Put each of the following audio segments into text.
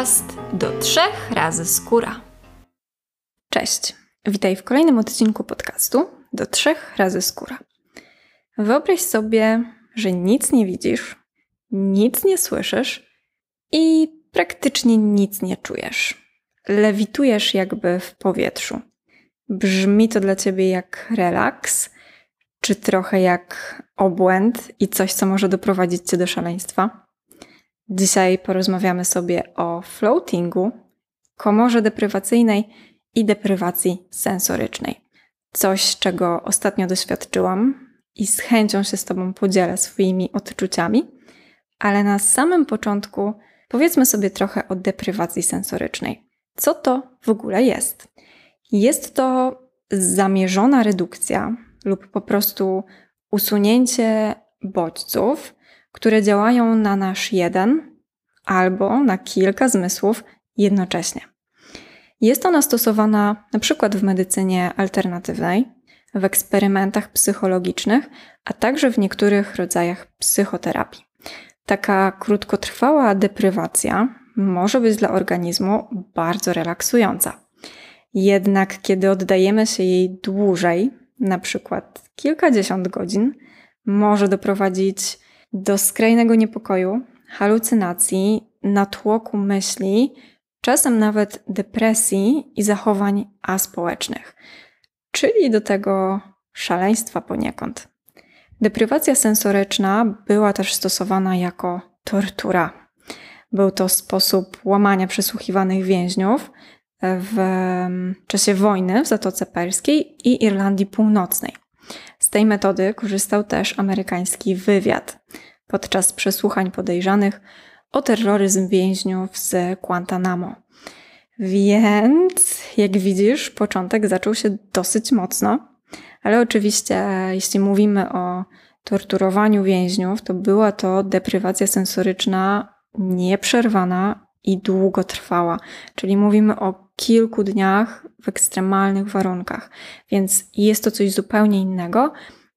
podcast do trzech razy skóra. Cześć, witaj w kolejnym odcinku podcastu do trzech razy skóra. Wyobraź sobie, że nic nie widzisz, nic nie słyszysz i praktycznie nic nie czujesz. Lewitujesz jakby w powietrzu. Brzmi to dla ciebie jak relaks, czy trochę jak obłęd i coś, co może doprowadzić cię do szaleństwa? Dzisiaj porozmawiamy sobie o floatingu, komorze deprywacyjnej i deprywacji sensorycznej. Coś, czego ostatnio doświadczyłam i z chęcią się z Tobą podzielę swoimi odczuciami, ale na samym początku powiedzmy sobie trochę o deprywacji sensorycznej. Co to w ogóle jest? Jest to zamierzona redukcja lub po prostu usunięcie bodźców, które działają na nasz jeden albo na kilka zmysłów jednocześnie. Jest ona stosowana na przykład w medycynie alternatywnej, w eksperymentach psychologicznych, a także w niektórych rodzajach psychoterapii. Taka krótkotrwała deprywacja może być dla organizmu bardzo relaksująca. Jednak kiedy oddajemy się jej dłużej, na przykład kilkadziesiąt godzin, może doprowadzić do skrajnego niepokoju, halucynacji, natłoku myśli, czasem nawet depresji i zachowań aspołecznych, czyli do tego szaleństwa poniekąd. Deprywacja sensoryczna była też stosowana jako tortura. Był to sposób łamania przesłuchiwanych więźniów w czasie wojny w Zatoce Perskiej i Irlandii Północnej. Z tej metody korzystał też amerykański wywiad podczas przesłuchań podejrzanych o terroryzm więźniów z Guantanamo. Więc, jak widzisz, początek zaczął się dosyć mocno, ale oczywiście, jeśli mówimy o torturowaniu więźniów, to była to deprywacja sensoryczna nieprzerwana i długotrwała, czyli mówimy o kilku dniach w ekstremalnych warunkach, więc jest to coś zupełnie innego,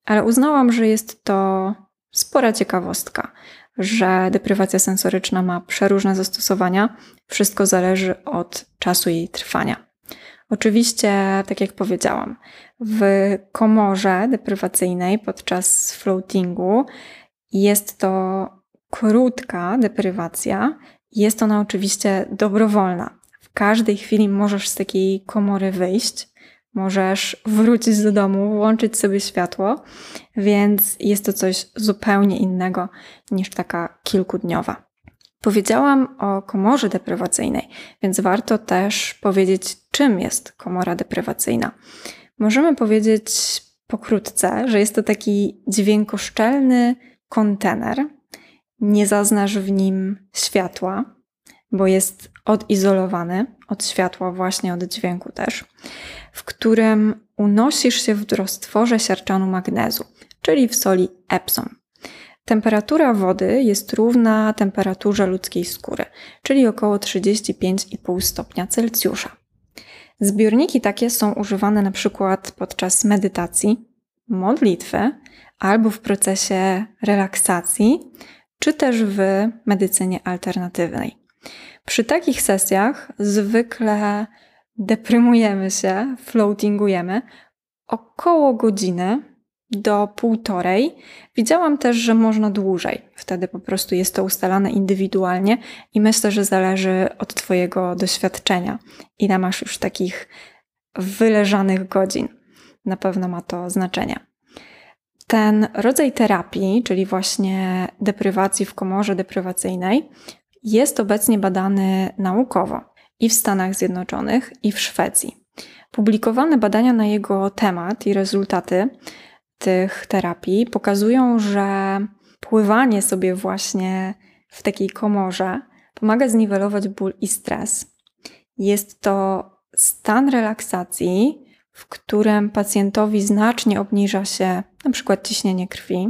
ale uznałam, że jest to spora ciekawostka, że deprywacja sensoryczna ma przeróżne zastosowania. Wszystko zależy od czasu jej trwania. Oczywiście, tak jak powiedziałam, w komorze deprywacyjnej podczas floatingu jest to krótka deprywacja. Jest ona oczywiście dobrowolna. W każdej chwili możesz z takiej komory wyjść, możesz wrócić do domu, włączyć sobie światło, więc jest to coś zupełnie innego niż taka kilkudniowa. Powiedziałam o komorze deprywacyjnej, więc warto też powiedzieć, czym jest komora deprywacyjna. Możemy powiedzieć pokrótce, że jest to taki dźwiękoszczelny kontener. Nie zaznasz w nim światła, bo jest odizolowany od światła, właśnie od dźwięku też, w którym unosisz się w roztworze siarczanu magnezu, czyli w soli Epsom. Temperatura wody jest równa temperaturze ludzkiej skóry, czyli około 35,5 stopnia Celsjusza. Zbiorniki takie są używane na przykład podczas medytacji, modlitwy albo w procesie relaksacji, czy też w medycynie alternatywnej. Przy takich sesjach zwykle deprymujemy się, floatingujemy około godziny do półtorej. Widziałam też, że można dłużej. Wtedy po prostu jest to ustalane indywidualnie i myślę, że zależy od Twojego doświadczenia, ile masz już takich wyleżanych godzin. Na pewno ma to znaczenie. Ten rodzaj terapii, czyli właśnie deprywacji w komorze deprywacyjnej, jest obecnie badany naukowo i w Stanach Zjednoczonych, i w Szwecji. Publikowane badania na jego temat i rezultaty tych terapii pokazują, że pływanie sobie właśnie w takiej komorze pomaga zniwelować ból i stres. Jest to stan relaksacji, w którym pacjentowi znacznie obniża się przykład ciśnienie krwi.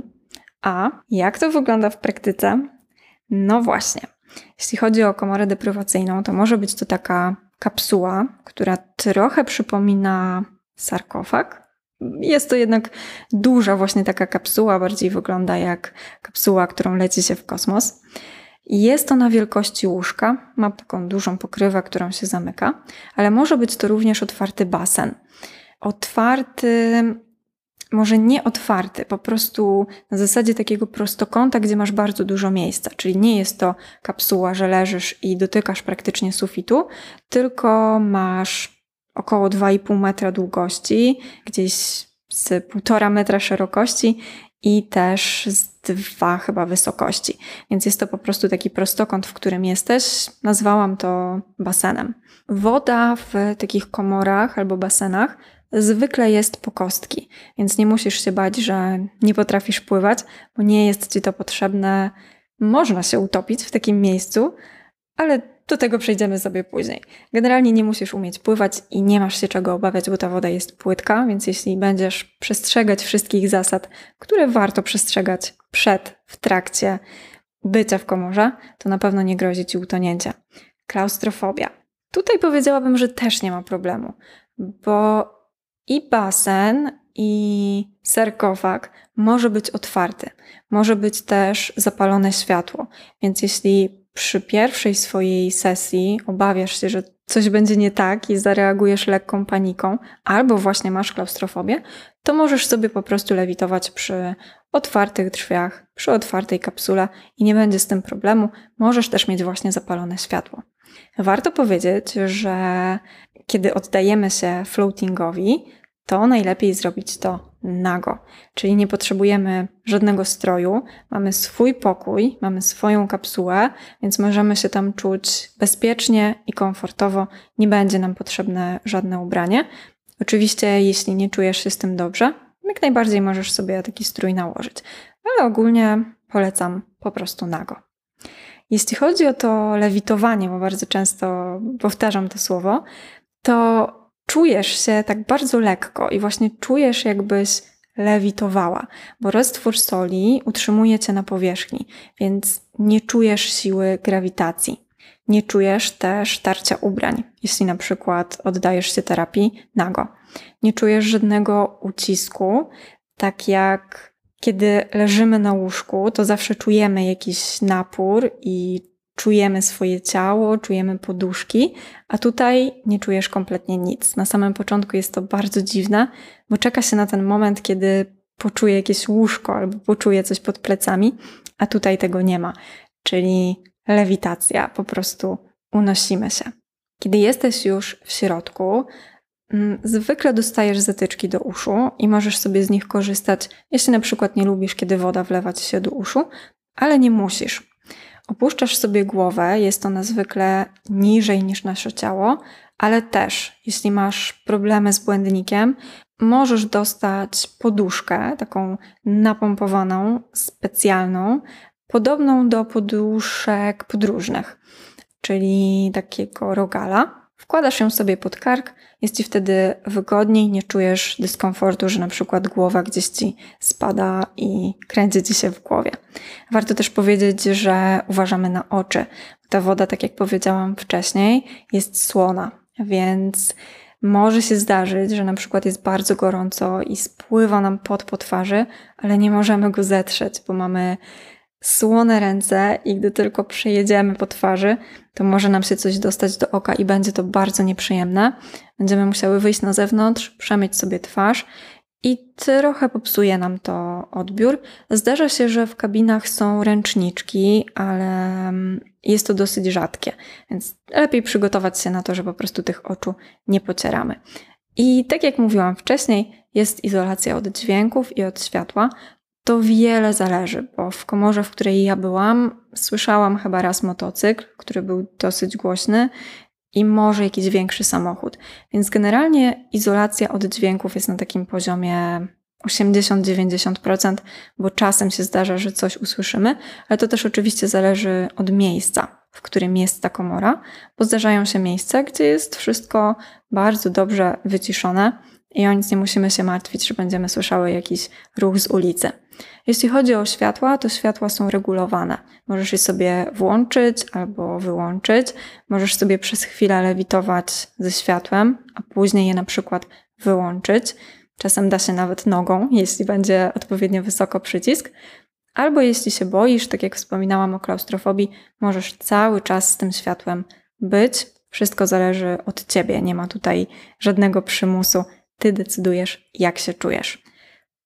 A jak to wygląda w praktyce? No właśnie. Jeśli chodzi o komorę deprywacyjną, to może być to taka kapsuła, która trochę przypomina sarkofag. Jest to jednak duża właśnie taka kapsuła, bardziej wygląda jak kapsuła, którą leci się w kosmos. Jest to na wielkości łóżka, ma taką dużą pokrywę, którą się zamyka, ale może być to również otwarty basen. Otwarty, może nie otwarty, po prostu na zasadzie takiego prostokąta, gdzie masz bardzo dużo miejsca. Czyli nie jest to kapsuła, że leżysz i dotykasz praktycznie sufitu, tylko masz około 2,5 metra długości, gdzieś z 1,5 metra szerokości i też z dwa chyba wysokości. Więc jest to po prostu taki prostokąt, w którym jesteś. Nazwałam to basenem. Woda w takich komorach albo basenach zwykle jest po kostki, więc nie musisz się bać, że nie potrafisz pływać, bo nie jest ci to potrzebne. Można się utopić w takim miejscu, ale do tego przejdziemy sobie później. Generalnie nie musisz umieć pływać i nie masz się czego obawiać, bo ta woda jest płytka, więc jeśli będziesz przestrzegać wszystkich zasad, które warto przestrzegać przed, w trakcie bycia w komorze, to na pewno nie grozi ci utonięcie. Klaustrofobia. Tutaj powiedziałabym, że też nie ma problemu, bo i basen, i sarkofag może być otwarty. Może być też zapalone światło. Więc jeśli przy pierwszej swojej sesji obawiasz się, że coś będzie nie tak i zareagujesz lekką paniką, albo właśnie masz klaustrofobię, to możesz sobie po prostu lewitować przy otwartych drzwiach, przy otwartej kapsule i nie będzie z tym problemu. Możesz też mieć właśnie zapalone światło. Warto powiedzieć, że kiedy oddajemy się floatingowi, to najlepiej zrobić to nago. Czyli nie potrzebujemy żadnego stroju, mamy swój pokój, mamy swoją kapsułę, więc możemy się tam czuć bezpiecznie i komfortowo. Nie będzie nam potrzebne żadne ubranie. Oczywiście, jeśli nie czujesz się z tym dobrze, jak najbardziej możesz sobie taki strój nałożyć, ale ogólnie polecam po prostu nago. Jeśli chodzi o to lewitowanie, bo bardzo często powtarzam to słowo, to czujesz się tak bardzo lekko i właśnie czujesz, jakbyś lewitowała, bo roztwór soli utrzymuje cię na powierzchni, więc nie czujesz siły grawitacji. Nie czujesz też tarcia ubrań, jeśli na przykład oddajesz się terapii nago. Nie czujesz żadnego ucisku, tak jak kiedy leżymy na łóżku, to zawsze czujemy jakiś napór i czujemy swoje ciało, czujemy poduszki, a tutaj nie czujesz kompletnie nic. Na samym początku jest to bardzo dziwne, bo czeka się na ten moment, kiedy poczuje jakieś łóżko albo poczuje coś pod plecami, a tutaj tego nie ma. Czyli lewitacja, po prostu unosimy się. Kiedy jesteś już w środku, mm, zwykle dostajesz zatyczki do uszu i możesz sobie z nich korzystać, jeśli na przykład nie lubisz, kiedy woda wlewa ci się do uszu, ale nie musisz. Opuszczasz sobie głowę, jest ona zwykle niżej niż nasze ciało, ale też, jeśli masz problemy z błędnikiem, możesz dostać poduszkę, taką napompowaną, specjalną, podobną do poduszek podróżnych, czyli takiego rogala. Wkładasz ją sobie pod kark, jest ci wtedy wygodniej, nie czujesz dyskomfortu, że na przykład głowa gdzieś ci spada i kręci ci się w głowie. Warto też powiedzieć, że uważamy na oczy. Ta woda, tak jak powiedziałam wcześniej, jest słona, więc może się zdarzyć, że na przykład jest bardzo gorąco i spływa nam pot po twarzy, ale nie możemy go zetrzeć, bo mamy słone ręce i gdy tylko przejedziemy po twarzy, to może nam się coś dostać do oka i będzie to bardzo nieprzyjemne. Będziemy musiały wyjść na zewnątrz, przemyć sobie twarz i trochę popsuje nam to odbiór. Zdarza się, że w kabinach są ręczniczki, ale mm, jest to dosyć rzadkie, więc lepiej przygotować się na to, że po prostu tych oczu nie pocieramy. I tak jak mówiłam wcześniej, jest izolacja od dźwięków i od światła, to wiele zależy, bo w komorze, w której ja byłam, słyszałam chyba raz motocykl, który był dosyć głośny i może jakiś większy samochód. Więc generalnie izolacja od dźwięków jest na takim poziomie 80-90%, bo czasem się zdarza, że coś usłyszymy, ale to też oczywiście zależy od miejsca, w którym jest ta komora, bo zdarzają się miejsca, gdzie jest wszystko bardzo dobrze wyciszone i o nic nie musimy się martwić, że będziemy słyszały jakiś ruch z ulicy. Jeśli chodzi o światła, to światła są regulowane. Możesz je sobie włączyć albo wyłączyć. Możesz sobie przez chwilę lewitować ze światłem, a później je na przykład wyłączyć. Czasem da się nawet nogą, jeśli będzie odpowiednio wysoko przycisk. Albo jeśli się boisz, tak jak wspominałam o klaustrofobii, możesz cały czas z tym światłem być. Wszystko zależy od ciebie, nie ma tutaj żadnego przymusu. Ty decydujesz, jak się czujesz.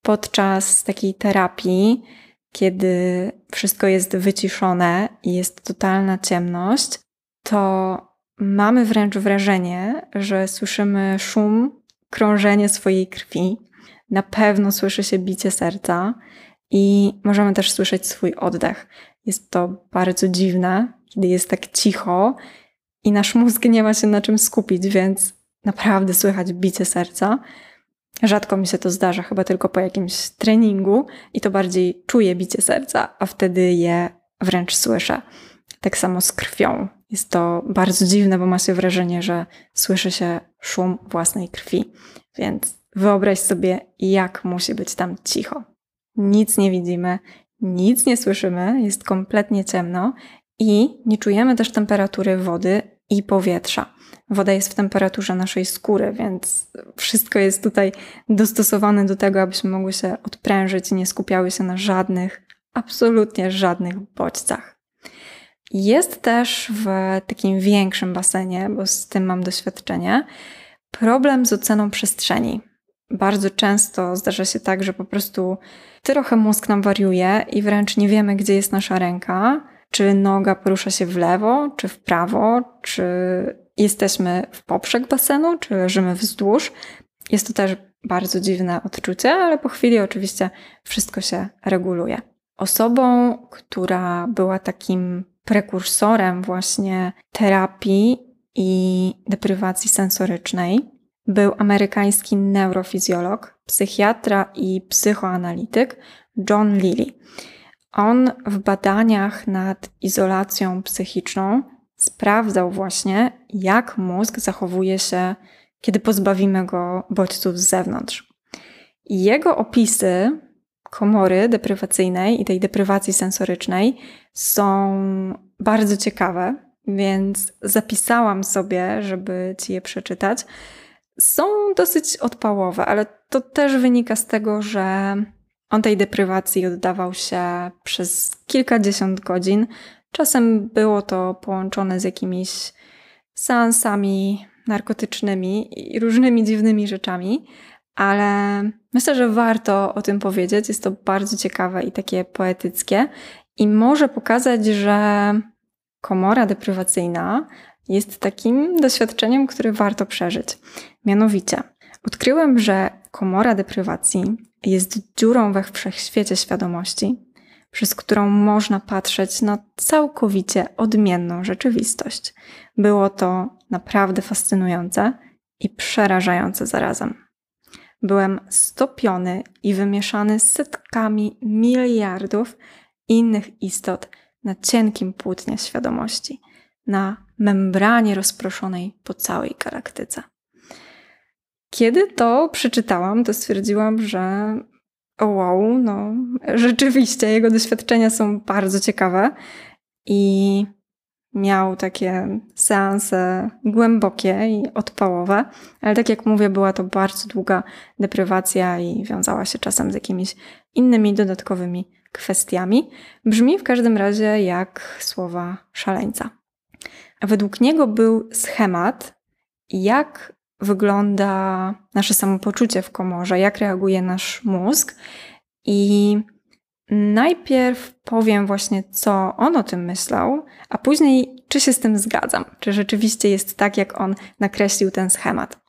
Podczas takiej terapii, kiedy wszystko jest wyciszone i jest totalna ciemność, to mamy wręcz wrażenie, że słyszymy szum, krążenie swojej krwi. Na pewno słyszy się bicie serca i możemy też słyszeć swój oddech. Jest to bardzo dziwne, kiedy jest tak cicho i nasz mózg nie ma się na czym skupić, więc naprawdę słychać bicie serca. Rzadko mi się to zdarza, chyba tylko po jakimś treningu i to bardziej czuję bicie serca, a wtedy je wręcz słyszę. Tak samo z krwią. Jest to bardzo dziwne, bo ma się wrażenie, że słyszy się szum własnej krwi. Więc wyobraź sobie, jak musi być tam cicho. Nic nie widzimy, nic nie słyszymy, jest kompletnie ciemno i nie czujemy też temperatury wody i powietrza. Woda jest w temperaturze naszej skóry, więc wszystko jest tutaj dostosowane do tego, abyśmy mogły się odprężyć i nie skupiały się na żadnych, absolutnie żadnych bodźcach. Jest też w takim większym basenie, bo z tym mam doświadczenie, problem z oceną przestrzeni. Bardzo często zdarza się tak, że po prostu trochę mózg nam wariuje i wręcz nie wiemy, gdzie jest nasza ręka, czy noga porusza się w lewo, czy w prawo, czy jesteśmy w poprzek basenu, czy leżymy wzdłuż. Jest to też bardzo dziwne odczucie, ale po chwili oczywiście wszystko się reguluje. Osobą, która była takim prekursorem właśnie terapii i deprywacji sensorycznej, był amerykański neurofizjolog, psychiatra i psychoanalityk John Lilly. On w badaniach nad izolacją psychiczną sprawdzał właśnie, jak mózg zachowuje się, kiedy pozbawimy go bodźców z zewnątrz. Jego opisy komory deprywacyjnej i tej deprywacji sensorycznej są bardzo ciekawe, więc zapisałam sobie, żeby ci je przeczytać. Są dosyć odpałowe, ale to też wynika z tego, że on tej deprywacji oddawał się przez kilkadziesiąt godzin. Czasem było to połączone z jakimiś seansami narkotycznymi i różnymi dziwnymi rzeczami, ale myślę, że warto o tym powiedzieć. Jest to bardzo ciekawe i takie poetyckie i może pokazać, że komora deprywacyjna jest takim doświadczeniem, które warto przeżyć. Mianowicie, odkryłem, że komora deprywacji jest dziurą we wszechświecie świadomości, przez którą można patrzeć na całkowicie odmienną rzeczywistość. Było to naprawdę fascynujące i przerażające zarazem. Byłem stopiony i wymieszany setkami miliardów innych istot na cienkim płótnie świadomości, na membranie rozproszonej po całej galaktyce. Kiedy to przeczytałam, to stwierdziłam, że wow, no rzeczywiście jego doświadczenia są bardzo ciekawe i miał takie seanse głębokie i odpałowe, ale tak jak mówię, była to bardzo długa deprywacja i wiązała się czasem z jakimiś innymi dodatkowymi kwestiami. Brzmi w każdym razie jak słowa szaleńca. Według niego był schemat, jak wygląda nasze samopoczucie w komorze, jak reaguje nasz mózg i Najpierw powiem właśnie, co on o tym myślał, a później, czy się z tym zgadzam, czy rzeczywiście jest tak, jak on nakreślił ten schemat.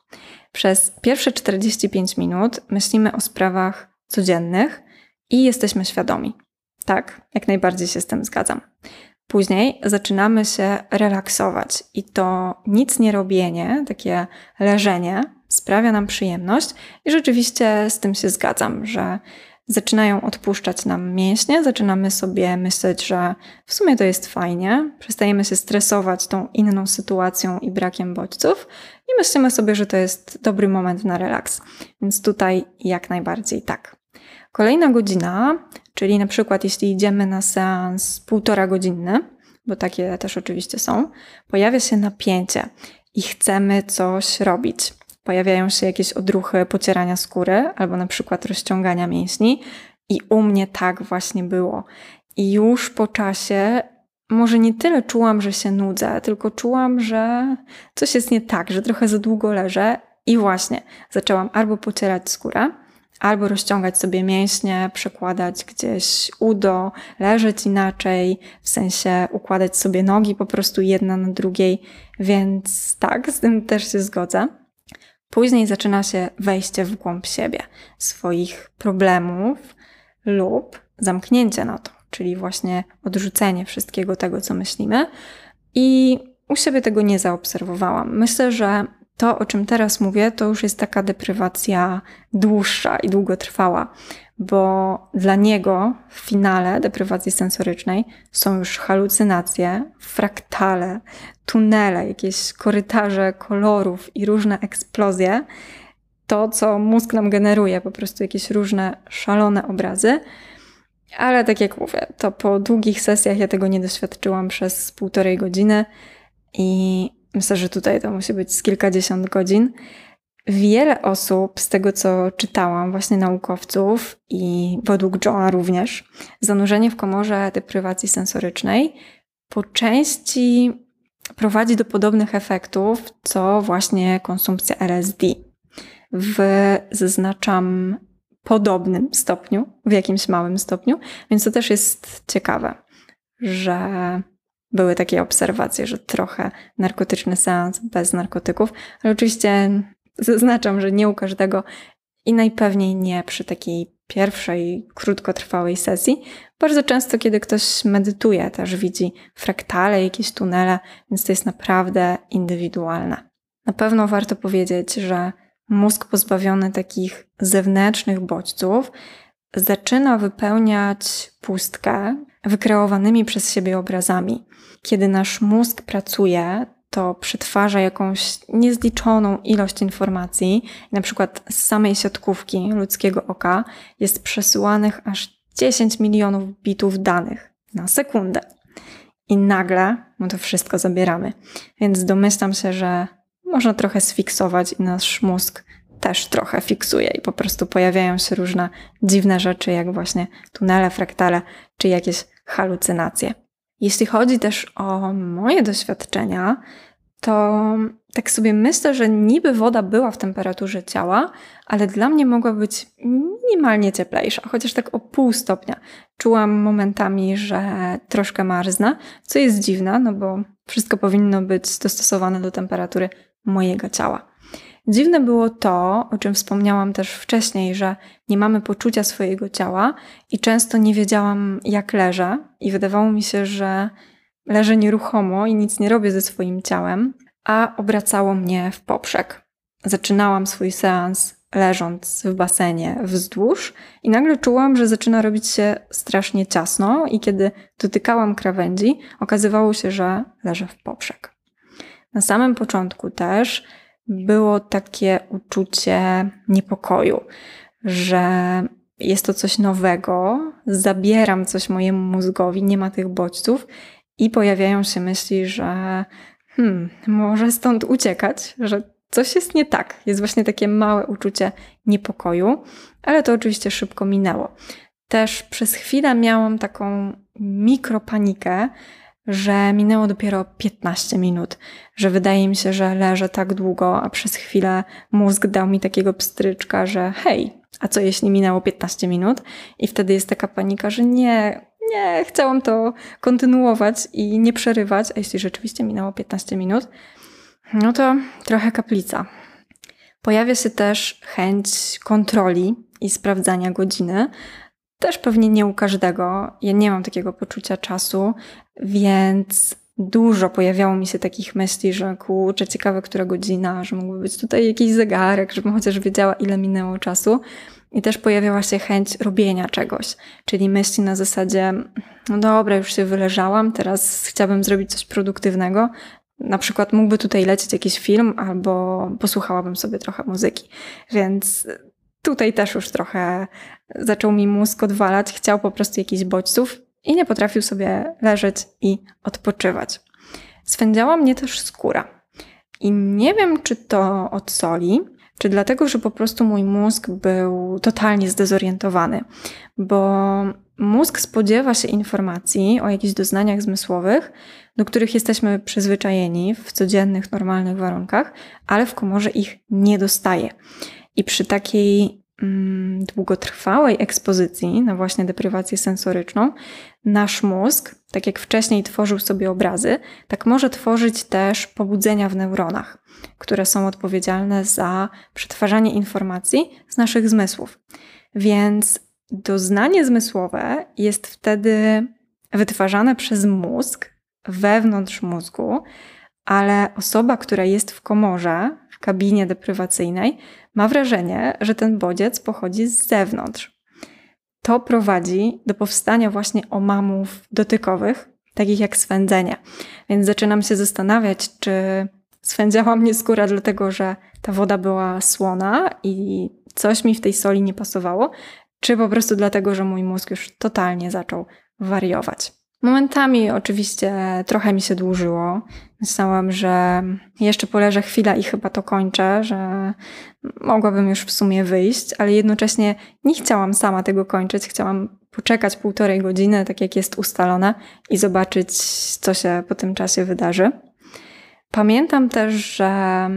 Przez pierwsze 45 minut myślimy o sprawach codziennych i jesteśmy świadomi. Tak, jak najbardziej się z tym zgadzam. Później zaczynamy się relaksować i to nic nie robienie, takie leżenie sprawia nam przyjemność i rzeczywiście z tym się zgadzam, że zaczynają odpuszczać nam mięśnie, zaczynamy sobie myśleć, że w sumie to jest fajnie, przestajemy się stresować tą inną sytuacją i brakiem bodźców i myślimy sobie, że to jest dobry moment na relaks. Więc tutaj jak najbardziej tak. Kolejna godzina, czyli na przykład jeśli idziemy na seans półtora godzinny, bo takie też oczywiście są, pojawia się napięcie i chcemy coś robić. Pojawiają się jakieś odruchy pocierania skóry albo na przykład rozciągania mięśni. I u mnie tak właśnie było. I już po czasie może nie tyle czułam, że się nudzę, tylko czułam, że coś jest nie tak, że trochę za długo leżę. I właśnie zaczęłam albo pocierać skórę, albo rozciągać sobie mięśnie, przekładać gdzieś udo, leżeć inaczej, w sensie układać sobie nogi po prostu jedna na drugiej, więc tak, z tym też się zgodzę. Później zaczyna się wejście w głąb siebie, swoich problemów lub zamknięcie na to, czyli właśnie odrzucenie wszystkiego tego, co myślimy. I u siebie tego nie zaobserwowałam. Myślę, że to, o czym teraz mówię, to już jest taka deprywacja dłuższa i długotrwała, bo dla niego w finale deprywacji sensorycznej są już halucynacje, fraktale, tunele, jakieś korytarze kolorów i różne eksplozje. To, co mózg nam generuje, po prostu jakieś różne szalone obrazy. Ale tak jak mówię, to po długich sesjach ja tego nie doświadczyłam przez półtorej godziny i Myślę, że tutaj to musi być z kilkadziesiąt godzin. Wiele osób, z tego co czytałam, właśnie naukowców i według Johna również, zanurzenie w komorze deprywacji sensorycznej po części prowadzi do podobnych efektów, co właśnie konsumpcja LSD. W, zaznaczam, podobnym stopniu, w jakimś małym stopniu, więc to też jest ciekawe, że były takie obserwacje, że trochę narkotyczny seans bez narkotyków, ale oczywiście zaznaczam, że nie u każdego i najpewniej nie przy takiej pierwszej, krótkotrwałej sesji. Bardzo często, kiedy ktoś medytuje, też widzi fraktale, jakieś tunele, więc to jest naprawdę indywidualne. Na pewno warto powiedzieć, że mózg pozbawiony takich zewnętrznych bodźców zaczyna wypełniać pustkę wykreowanymi przez siebie obrazami. Kiedy nasz mózg pracuje, to przetwarza jakąś niezliczoną ilość informacji. Na przykład z samej siatkówki ludzkiego oka jest przesyłanych aż 10 milionów bitów danych na sekundę. I nagle my to wszystko zabieramy. Więc domyślam się, że można trochę sfiksować i nasz mózg też trochę fiksuje i po prostu pojawiają się różne dziwne rzeczy, jak właśnie tunele, fraktale czy jakieś halucynacje. Jeśli chodzi też o moje doświadczenia, to tak sobie myślę, że niby woda była w temperaturze ciała, ale dla mnie mogła być minimalnie cieplejsza, chociaż tak o pół stopnia. Czułam momentami, że troszkę marzna, co jest dziwne, no bo wszystko powinno być dostosowane do temperatury mojego ciała. Dziwne było to, o czym wspomniałam też wcześniej, że nie mamy poczucia swojego ciała i często nie wiedziałam, jak leżę, i wydawało mi się, że leżę nieruchomo i nic nie robię ze swoim ciałem, a obracało mnie w poprzek. Zaczynałam swój seans leżąc w basenie wzdłuż i nagle czułam, że zaczyna robić się strasznie ciasno i kiedy dotykałam krawędzi, okazywało się, że leżę w poprzek. Na samym początku też było takie uczucie niepokoju, że jest to coś nowego, zabieram coś mojemu mózgowi, nie ma tych bodźców i pojawiają się myśli, że hmm, może stąd uciekać, że coś jest nie tak. Jest właśnie takie małe uczucie niepokoju, ale to oczywiście szybko minęło. Też przez chwilę miałam taką mikropanikę, że minęło dopiero 15 minut, że wydaje mi się, że leżę tak długo, a przez chwilę mózg dał mi takiego pstryczka, że hej, a co jeśli minęło 15 minut? I wtedy jest taka panika, że nie, nie, chciałam to kontynuować i nie przerywać, a jeśli rzeczywiście minęło 15 minut, no to trochę kaplica. Pojawia się też chęć kontroli i sprawdzania godziny, też pewnie nie u każdego. Ja nie mam takiego poczucia czasu, więc dużo pojawiało mi się takich myśli, że kurczę, ciekawe, która godzina, że mógłby być tutaj jakiś zegarek, żebym chociaż wiedziała, ile minęło czasu. I też pojawiała się chęć robienia czegoś, czyli myśli na zasadzie, no dobra, już się wyleżałam, teraz chciałabym zrobić coś produktywnego. Na przykład mógłby tutaj lecieć jakiś film, albo posłuchałabym sobie trochę muzyki. Więc tutaj też już trochę zaczął mi mózg odwalać, chciał po prostu jakichś bodźców i nie potrafił sobie leżeć i odpoczywać. Swędziała mnie też skóra. I nie wiem, czy to od soli, czy dlatego, że po prostu mój mózg był totalnie zdezorientowany, bo mózg spodziewa się informacji o jakichś doznaniach zmysłowych, do których jesteśmy przyzwyczajeni w codziennych, normalnych warunkach, ale w komorze ich nie dostaje. I przy takiej długotrwałej ekspozycji na właśnie deprywację sensoryczną, nasz mózg, tak jak wcześniej tworzył sobie obrazy, tak może tworzyć też pobudzenia w neuronach, które są odpowiedzialne za przetwarzanie informacji z naszych zmysłów. Więc doznanie zmysłowe jest wtedy wytwarzane przez mózg wewnątrz mózgu, ale osoba, która jest w komorze, kabinie deprywacyjnej, ma wrażenie, że ten bodziec pochodzi z zewnątrz. To prowadzi do powstania właśnie omamów dotykowych, takich jak swędzenie. Więc zaczynam się zastanawiać, czy swędziała mnie skóra dlatego, że ta woda była słona i coś mi w tej soli nie pasowało, czy po prostu dlatego, że mój mózg już totalnie zaczął wariować. Momentami oczywiście trochę mi się dłużyło. Myślałam, że jeszcze poleżę chwilę i chyba to kończę, że mogłabym już w sumie wyjść, ale jednocześnie nie chciałam sama tego kończyć. Chciałam poczekać półtorej godziny, tak jak jest ustalone, i zobaczyć, co się po tym czasie wydarzy. Pamiętam też, że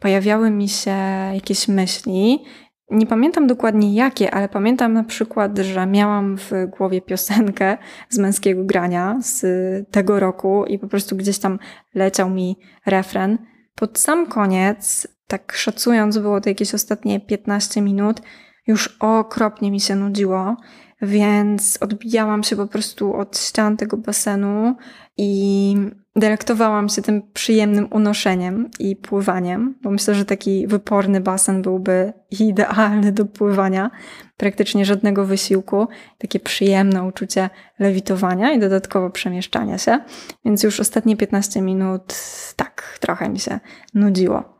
pojawiały mi się jakieś myśli, nie pamiętam dokładnie jakie, ale pamiętam na przykład, że miałam w głowie piosenkę z męskiego grania z tego roku i po prostu gdzieś tam leciał mi refren. Pod sam koniec, tak szacując, było to jakieś ostatnie 15 minut, już okropnie mi się nudziło, więc odbijałam się po prostu od ścian tego basenu i delektowałam się tym przyjemnym unoszeniem i pływaniem, bo myślę, że taki wyporny basen byłby idealny do pływania. Praktycznie żadnego wysiłku, takie przyjemne uczucie lewitowania i dodatkowo przemieszczania się. Więc już ostatnie 15 minut tak trochę mi się nudziło.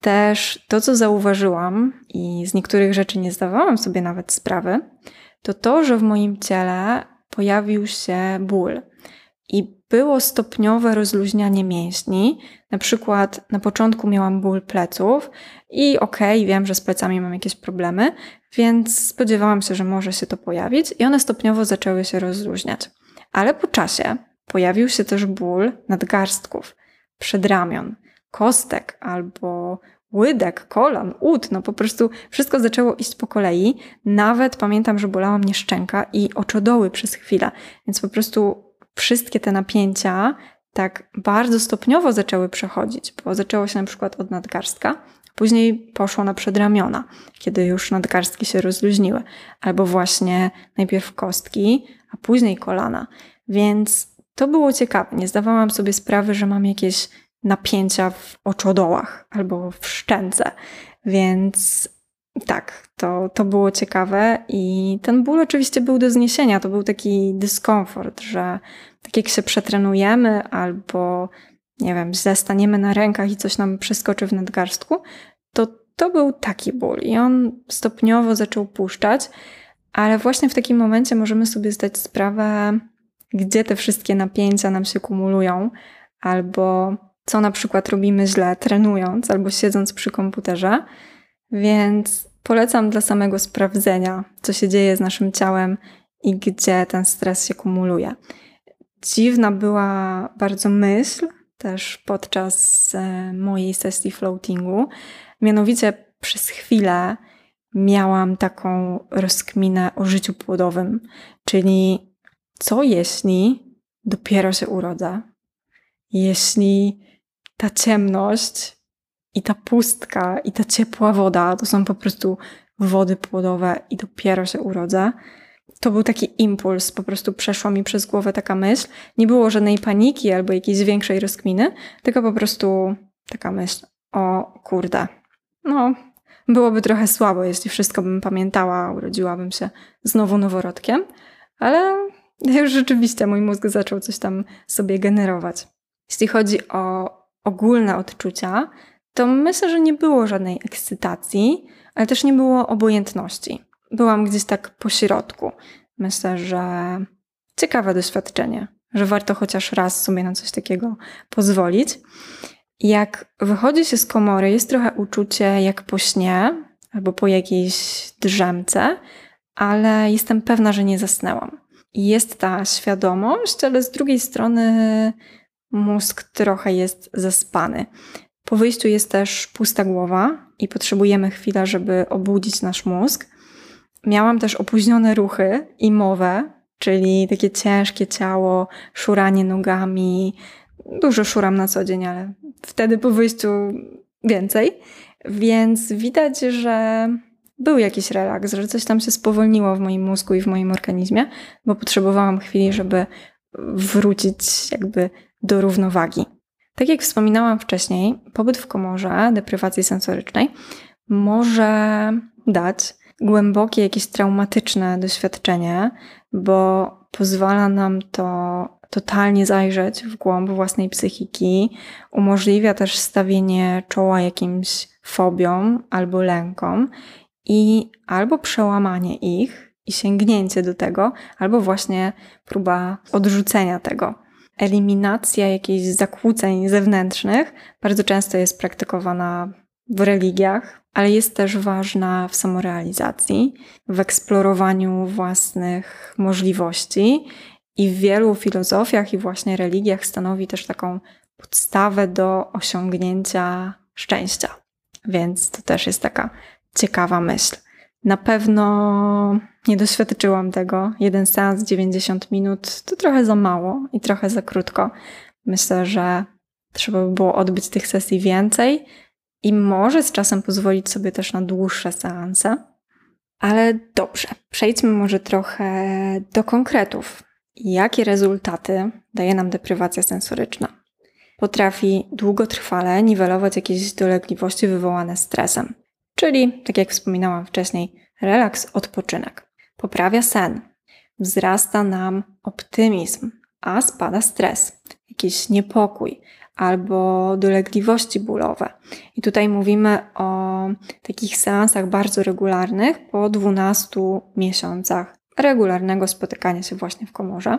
Też to, co zauważyłam i z niektórych rzeczy nie zdawałam sobie nawet sprawy, to to, że w moim ciele pojawił się ból. I było stopniowe rozluźnianie mięśni. Na przykład na początku miałam ból pleców i okej, okay, wiem, że z plecami mam jakieś problemy, więc spodziewałam się, że może się to pojawić i one stopniowo zaczęły się rozluźniać. Ale po czasie pojawił się też ból nadgarstków, przedramion, kostek albo łydek, kolan, ud, no po prostu wszystko zaczęło iść po kolei. Nawet pamiętam, że bolała mnie szczęka i oczodoły przez chwilę, więc po prostu wszystkie te napięcia tak bardzo stopniowo zaczęły przechodzić, bo zaczęło się na przykład od nadgarstka, później poszło na przedramiona, kiedy już nadgarstki się rozluźniły, albo właśnie najpierw kostki, a później kolana. Więc to było ciekawe. Nie zdawałam sobie sprawy, że mam jakieś napięcia w oczodołach albo w szczęce. Więc tak, to, to było ciekawe i ten ból oczywiście był do zniesienia. To był taki dyskomfort, że tak jak się przetrenujemy albo nie wiem, zastaniemy na rękach i coś nam przeskoczy w nadgarstku, to to był taki ból i on stopniowo zaczął puszczać, ale właśnie w takim momencie możemy sobie zdać sprawę, gdzie te wszystkie napięcia nam się kumulują, albo co na przykład robimy źle trenując albo siedząc przy komputerze. Więc polecam dla samego sprawdzenia, co się dzieje z naszym ciałem i gdzie ten stres się kumuluje. Dziwna była bardzo myśl też podczas e, mojej sesji floatingu. Mianowicie przez chwilę miałam taką rozkminę o życiu płodowym, czyli co jeśli dopiero się urodzę? Jeśli ta ciemność i ta pustka i ta ciepła woda to są po prostu wody płodowe i dopiero się urodzę. To był taki impuls, po prostu przeszła mi przez głowę taka myśl. Nie było żadnej paniki albo jakiejś większej rozkminy, tylko po prostu taka myśl: o kurde, no, byłoby trochę słabo, jeśli wszystko bym pamiętała, urodziłabym się znowu noworodkiem, ale już rzeczywiście mój mózg zaczął coś tam sobie generować. Jeśli chodzi o ogólne odczucia, to myślę, że nie było żadnej ekscytacji, ale też nie było obojętności. Byłam gdzieś tak po środku. Myślę, że ciekawe doświadczenie, że warto chociaż raz sobie na coś takiego pozwolić. Jak wychodzi się z komory, jest trochę uczucie jak po śnie albo po jakiejś drzemce, ale jestem pewna, że nie zasnęłam. Jest ta świadomość, ale z drugiej strony mózg trochę jest zaspany. Po wyjściu jest też pusta głowa i potrzebujemy chwilę, żeby obudzić nasz mózg. Miałam też opóźnione ruchy i mowę, czyli takie ciężkie ciało, szuranie nogami. Dużo szuram na co dzień, ale wtedy po wyjściu więcej. Więc widać, że był jakiś relaks, że coś tam się spowolniło w moim mózgu i w moim organizmie, bo potrzebowałam chwili, żeby wrócić jakby do równowagi. Tak jak wspominałam wcześniej, pobyt w komorze deprywacji sensorycznej może dać głębokie, jakieś traumatyczne doświadczenie, bo pozwala nam to totalnie zajrzeć w głąb własnej psychiki, umożliwia też stawienie czoła jakimś fobiom albo lękom i albo przełamanie ich i sięgnięcie do tego, albo właśnie próba odrzucenia tego. Eliminacja jakichś zakłóceń zewnętrznych bardzo często jest praktykowana w religiach, ale jest też ważna w samorealizacji, w eksplorowaniu własnych możliwości i w wielu filozofiach i właśnie religiach stanowi też taką podstawę do osiągnięcia szczęścia. Więc to też jest taka ciekawa myśl. Na pewno nie doświadczyłam tego. Jeden seans 90 minut to trochę za mało i trochę za krótko. Myślę, że trzeba by było odbyć tych sesji więcej i może z czasem pozwolić sobie też na dłuższe seanse. Ale dobrze, przejdźmy może trochę do konkretów. Jakie rezultaty daje nam deprywacja sensoryczna? Potrafi długotrwale niwelować jakieś dolegliwości wywołane stresem. Czyli, tak jak wspominałam wcześniej, relaks, odpoczynek. Poprawia sen, wzrasta nam optymizm, a spada stres, jakiś niepokój albo dolegliwości bólowe. I tutaj mówimy o takich seansach bardzo regularnych po 12 miesiącach regularnego spotykania się właśnie w komorze.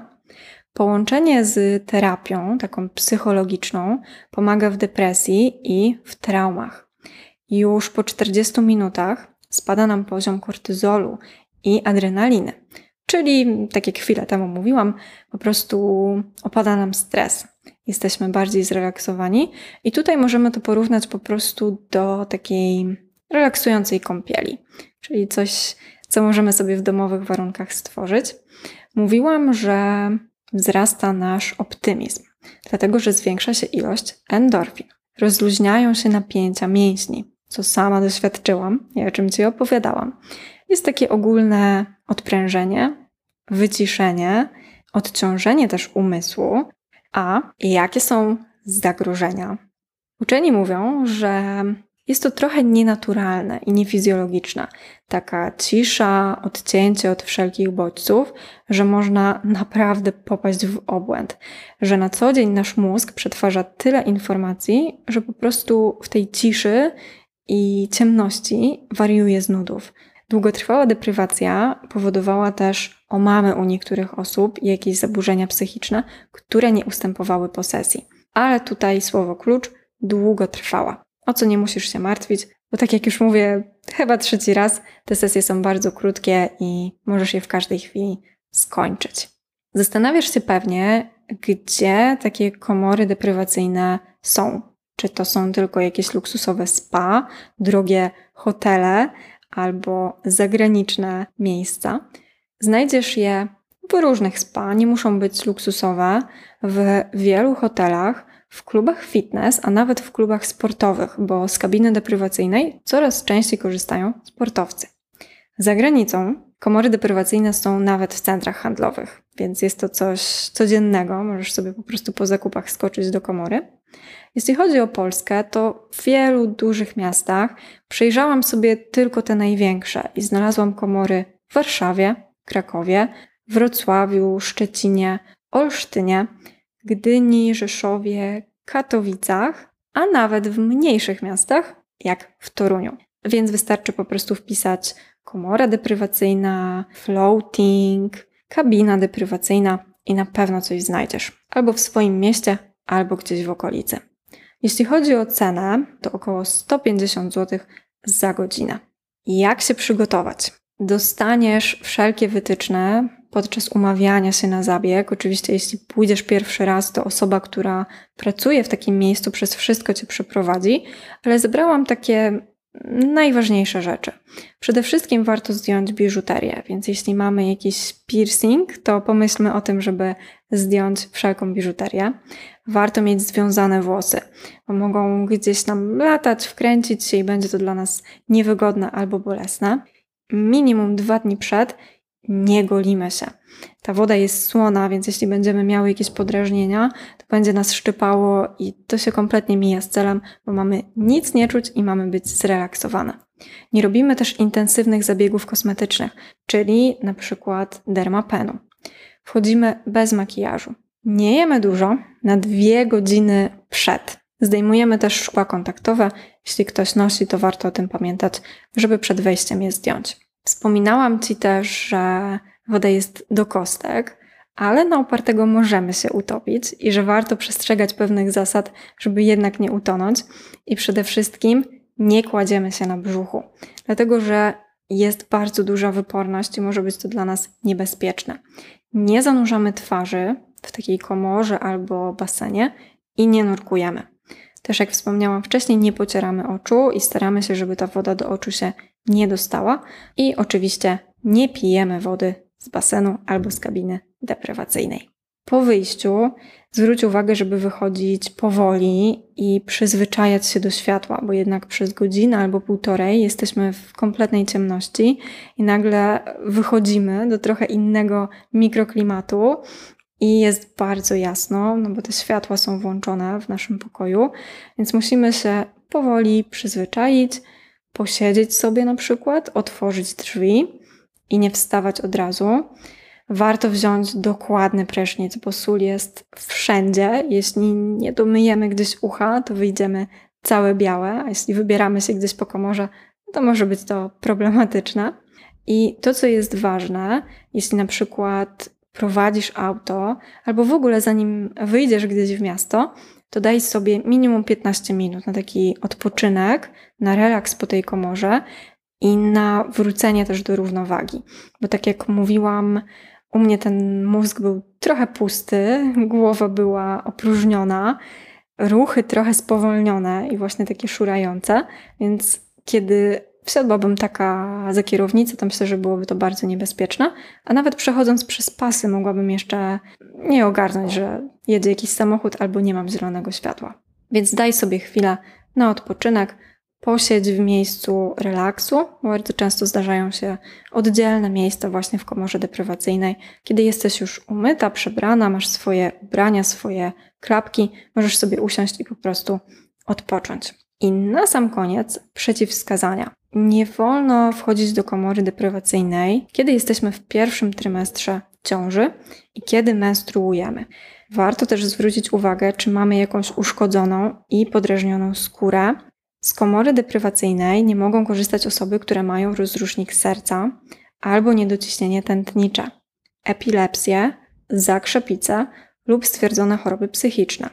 Połączenie z terapią, taką psychologiczną, pomaga w depresji i w traumach już po 40 minutach spada nam poziom kortyzolu i adrenaliny. Czyli, tak jak chwilę temu mówiłam, po prostu opada nam stres. Jesteśmy bardziej zrelaksowani, i tutaj możemy to porównać po prostu do takiej relaksującej kąpieli, czyli coś, co możemy sobie w domowych warunkach stworzyć. Mówiłam, że wzrasta nasz optymizm, dlatego że zwiększa się ilość endorfin. Rozluźniają się napięcia mięśni, co sama doświadczyłam i o czym Ci opowiadałam, jest takie ogólne odprężenie, wyciszenie, odciążenie też umysłu. A jakie są zagrożenia? Uczeni mówią, że jest to trochę nienaturalne i niefizjologiczne. Taka cisza, odcięcie od wszelkich bodźców, że można naprawdę popaść w obłęd. Że na co dzień nasz mózg przetwarza tyle informacji, że po prostu w tej ciszy i ciemności wariuje z nudów. Długotrwała deprywacja powodowała też omamy u niektórych osób i jakieś zaburzenia psychiczne, które nie ustępowały posesji. Ale tutaj słowo klucz długotrwała. O co nie musisz się martwić, bo tak jak już mówię, chyba trzeci raz, te sesje są bardzo krótkie i możesz je w każdej chwili skończyć. Zastanawiasz się pewnie, gdzie takie komory deprywacyjne są czy to są tylko jakieś luksusowe spa, drogie hotele albo zagraniczne miejsca. Znajdziesz je w różnych spa, nie muszą być luksusowe, w wielu hotelach, w klubach fitness, a nawet w klubach sportowych, bo z kabiny deprywacyjnej coraz częściej korzystają sportowcy. Za granicą komory deprywacyjne są nawet w centrach handlowych, więc jest to coś codziennego, możesz sobie po prostu po zakupach skoczyć do komory. Jeśli chodzi o Polskę, to w wielu dużych miastach przejrzałam sobie tylko te największe i znalazłam komory w Warszawie, Krakowie, Wrocławiu, Szczecinie, Olsztynie, Gdyni, Rzeszowie, Katowicach, a nawet w mniejszych miastach, jak w Toruniu. Więc wystarczy po prostu wpisać komora deprywacyjna, floating, kabina deprywacyjna i na pewno coś znajdziesz. Albo w swoim mieście, albo gdzieś w okolicy. Jeśli chodzi o cenę, to około 150 zł za godzinę. Jak się przygotować? Dostaniesz wszelkie wytyczne podczas umawiania się na zabieg. Oczywiście, jeśli pójdziesz pierwszy raz, to osoba, która pracuje w takim miejscu, przez wszystko cię przeprowadzi, ale zebrałam takie najważniejsze rzeczy. Przede wszystkim warto zdjąć biżuterię, więc jeśli mamy jakiś piercing, to pomyślmy o tym, żeby zdjąć wszelką biżuterię. Warto mieć związane włosy, bo mogą gdzieś nam latać, wkręcić się i będzie to dla nas niewygodne albo bolesne. Minimum dwa dni przed nie golimy się. Ta woda jest słona, więc jeśli będziemy miały jakieś podrażnienia, to będzie nas szczypało i to się kompletnie mija z celem, bo mamy nic nie czuć i mamy być zrelaksowane. Nie robimy też intensywnych zabiegów kosmetycznych, czyli na przykład dermapenu. Wchodzimy bez makijażu. Nie jemy dużo na dwie godziny przed. Zdejmujemy też szkła kontaktowe. Jeśli ktoś nosi, to warto o tym pamiętać, żeby przed wejściem je zdjąć. Wspominałam Ci też, że woda jest do kostek, ale na opartego możemy się utopić i że warto przestrzegać pewnych zasad, żeby jednak nie utonąć. I przede wszystkim nie kładziemy się na brzuchu, dlatego że jest bardzo duża wyporność i może być to dla nas niebezpieczne. Nie zanurzamy twarzy w takiej komorze albo basenie i nie nurkujemy. Też jak wspomniałam wcześniej, nie pocieramy oczu i staramy się, żeby ta woda do oczu się nie dostała. I oczywiście nie pijemy wody z basenu albo z kabiny deprywacyjnej. Po wyjściu zwróć uwagę, żeby wychodzić powoli i przyzwyczajać się do światła, bo jednak przez godzinę albo półtorej jesteśmy w kompletnej ciemności i nagle wychodzimy do trochę innego mikroklimatu i jest bardzo jasno, no bo te światła są włączone w naszym pokoju, więc musimy się powoli przyzwyczaić, posiedzieć sobie na przykład, otworzyć drzwi i nie wstawać od razu. Warto wziąć dokładny prysznic, bo sól jest wszędzie. Jeśli nie domyjemy gdzieś ucha, to wyjdziemy całe białe, a jeśli wybieramy się gdzieś po komorze, to może być to problematyczne. I to, co jest ważne, jeśli na przykład prowadzisz auto, albo w ogóle zanim wyjdziesz gdzieś w miasto, to daj sobie minimum 15 minut na taki odpoczynek, na relaks po tej komorze i na wrócenie też do równowagi. Bo tak jak mówiłam, u mnie ten mózg był trochę pusty, głowa była opróżniona, ruchy trochę spowolnione i właśnie takie szurające, więc kiedy wsiadłabym taka za kierownicę, to myślę, że byłoby to bardzo niebezpieczne. A nawet przechodząc przez pasy, mogłabym jeszcze nie ogarnąć, że jedzie jakiś samochód albo nie mam zielonego światła. Więc daj sobie chwilę na odpoczynek, posiedź w miejscu relaksu. Bardzo często zdarzają się oddzielne miejsca właśnie w komorze deprywacyjnej. Kiedy jesteś już umyta, przebrana, masz swoje ubrania, swoje klapki, możesz sobie usiąść i po prostu odpocząć. I na sam koniec przeciwwskazania. Nie wolno wchodzić do komory deprywacyjnej, kiedy jesteśmy w pierwszym trymestrze ciąży i kiedy menstruujemy. Warto też zwrócić uwagę, czy mamy jakąś uszkodzoną i podrażnioną skórę. Z komory deprywacyjnej nie mogą korzystać osoby, które mają rozrusznik serca albo niedociśnienie tętnicze, epilepsję, zakrzepicę lub stwierdzone choroby psychiczne.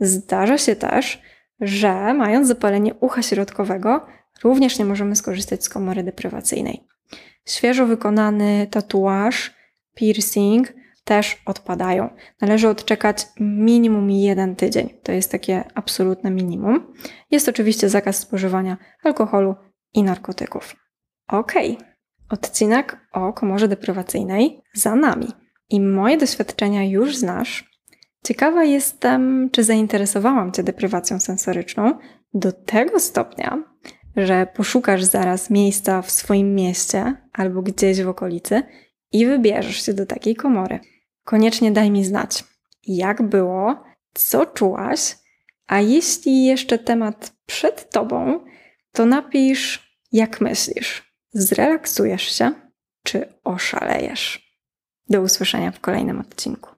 Zdarza się też, że mając zapalenie ucha środkowego, również nie możemy skorzystać z komory deprywacyjnej. Świeżo wykonany tatuaż, piercing też odpadają. Należy odczekać minimum jeden tydzień. To jest takie absolutne minimum. Jest oczywiście zakaz spożywania alkoholu i narkotyków. Ok, odcinek o komorze deprywacyjnej za nami. I moje doświadczenia już znasz. Ciekawa jestem, czy zainteresowałam Cię deprywacją sensoryczną do tego stopnia, że poszukasz zaraz miejsca w swoim mieście albo gdzieś w okolicy i wybierzesz się do takiej komory. Koniecznie daj mi znać, jak było, co czułaś, a jeśli jeszcze temat przed tobą, to napisz, jak myślisz. Zrelaksujesz się, czy oszalejesz? Do usłyszenia w kolejnym odcinku.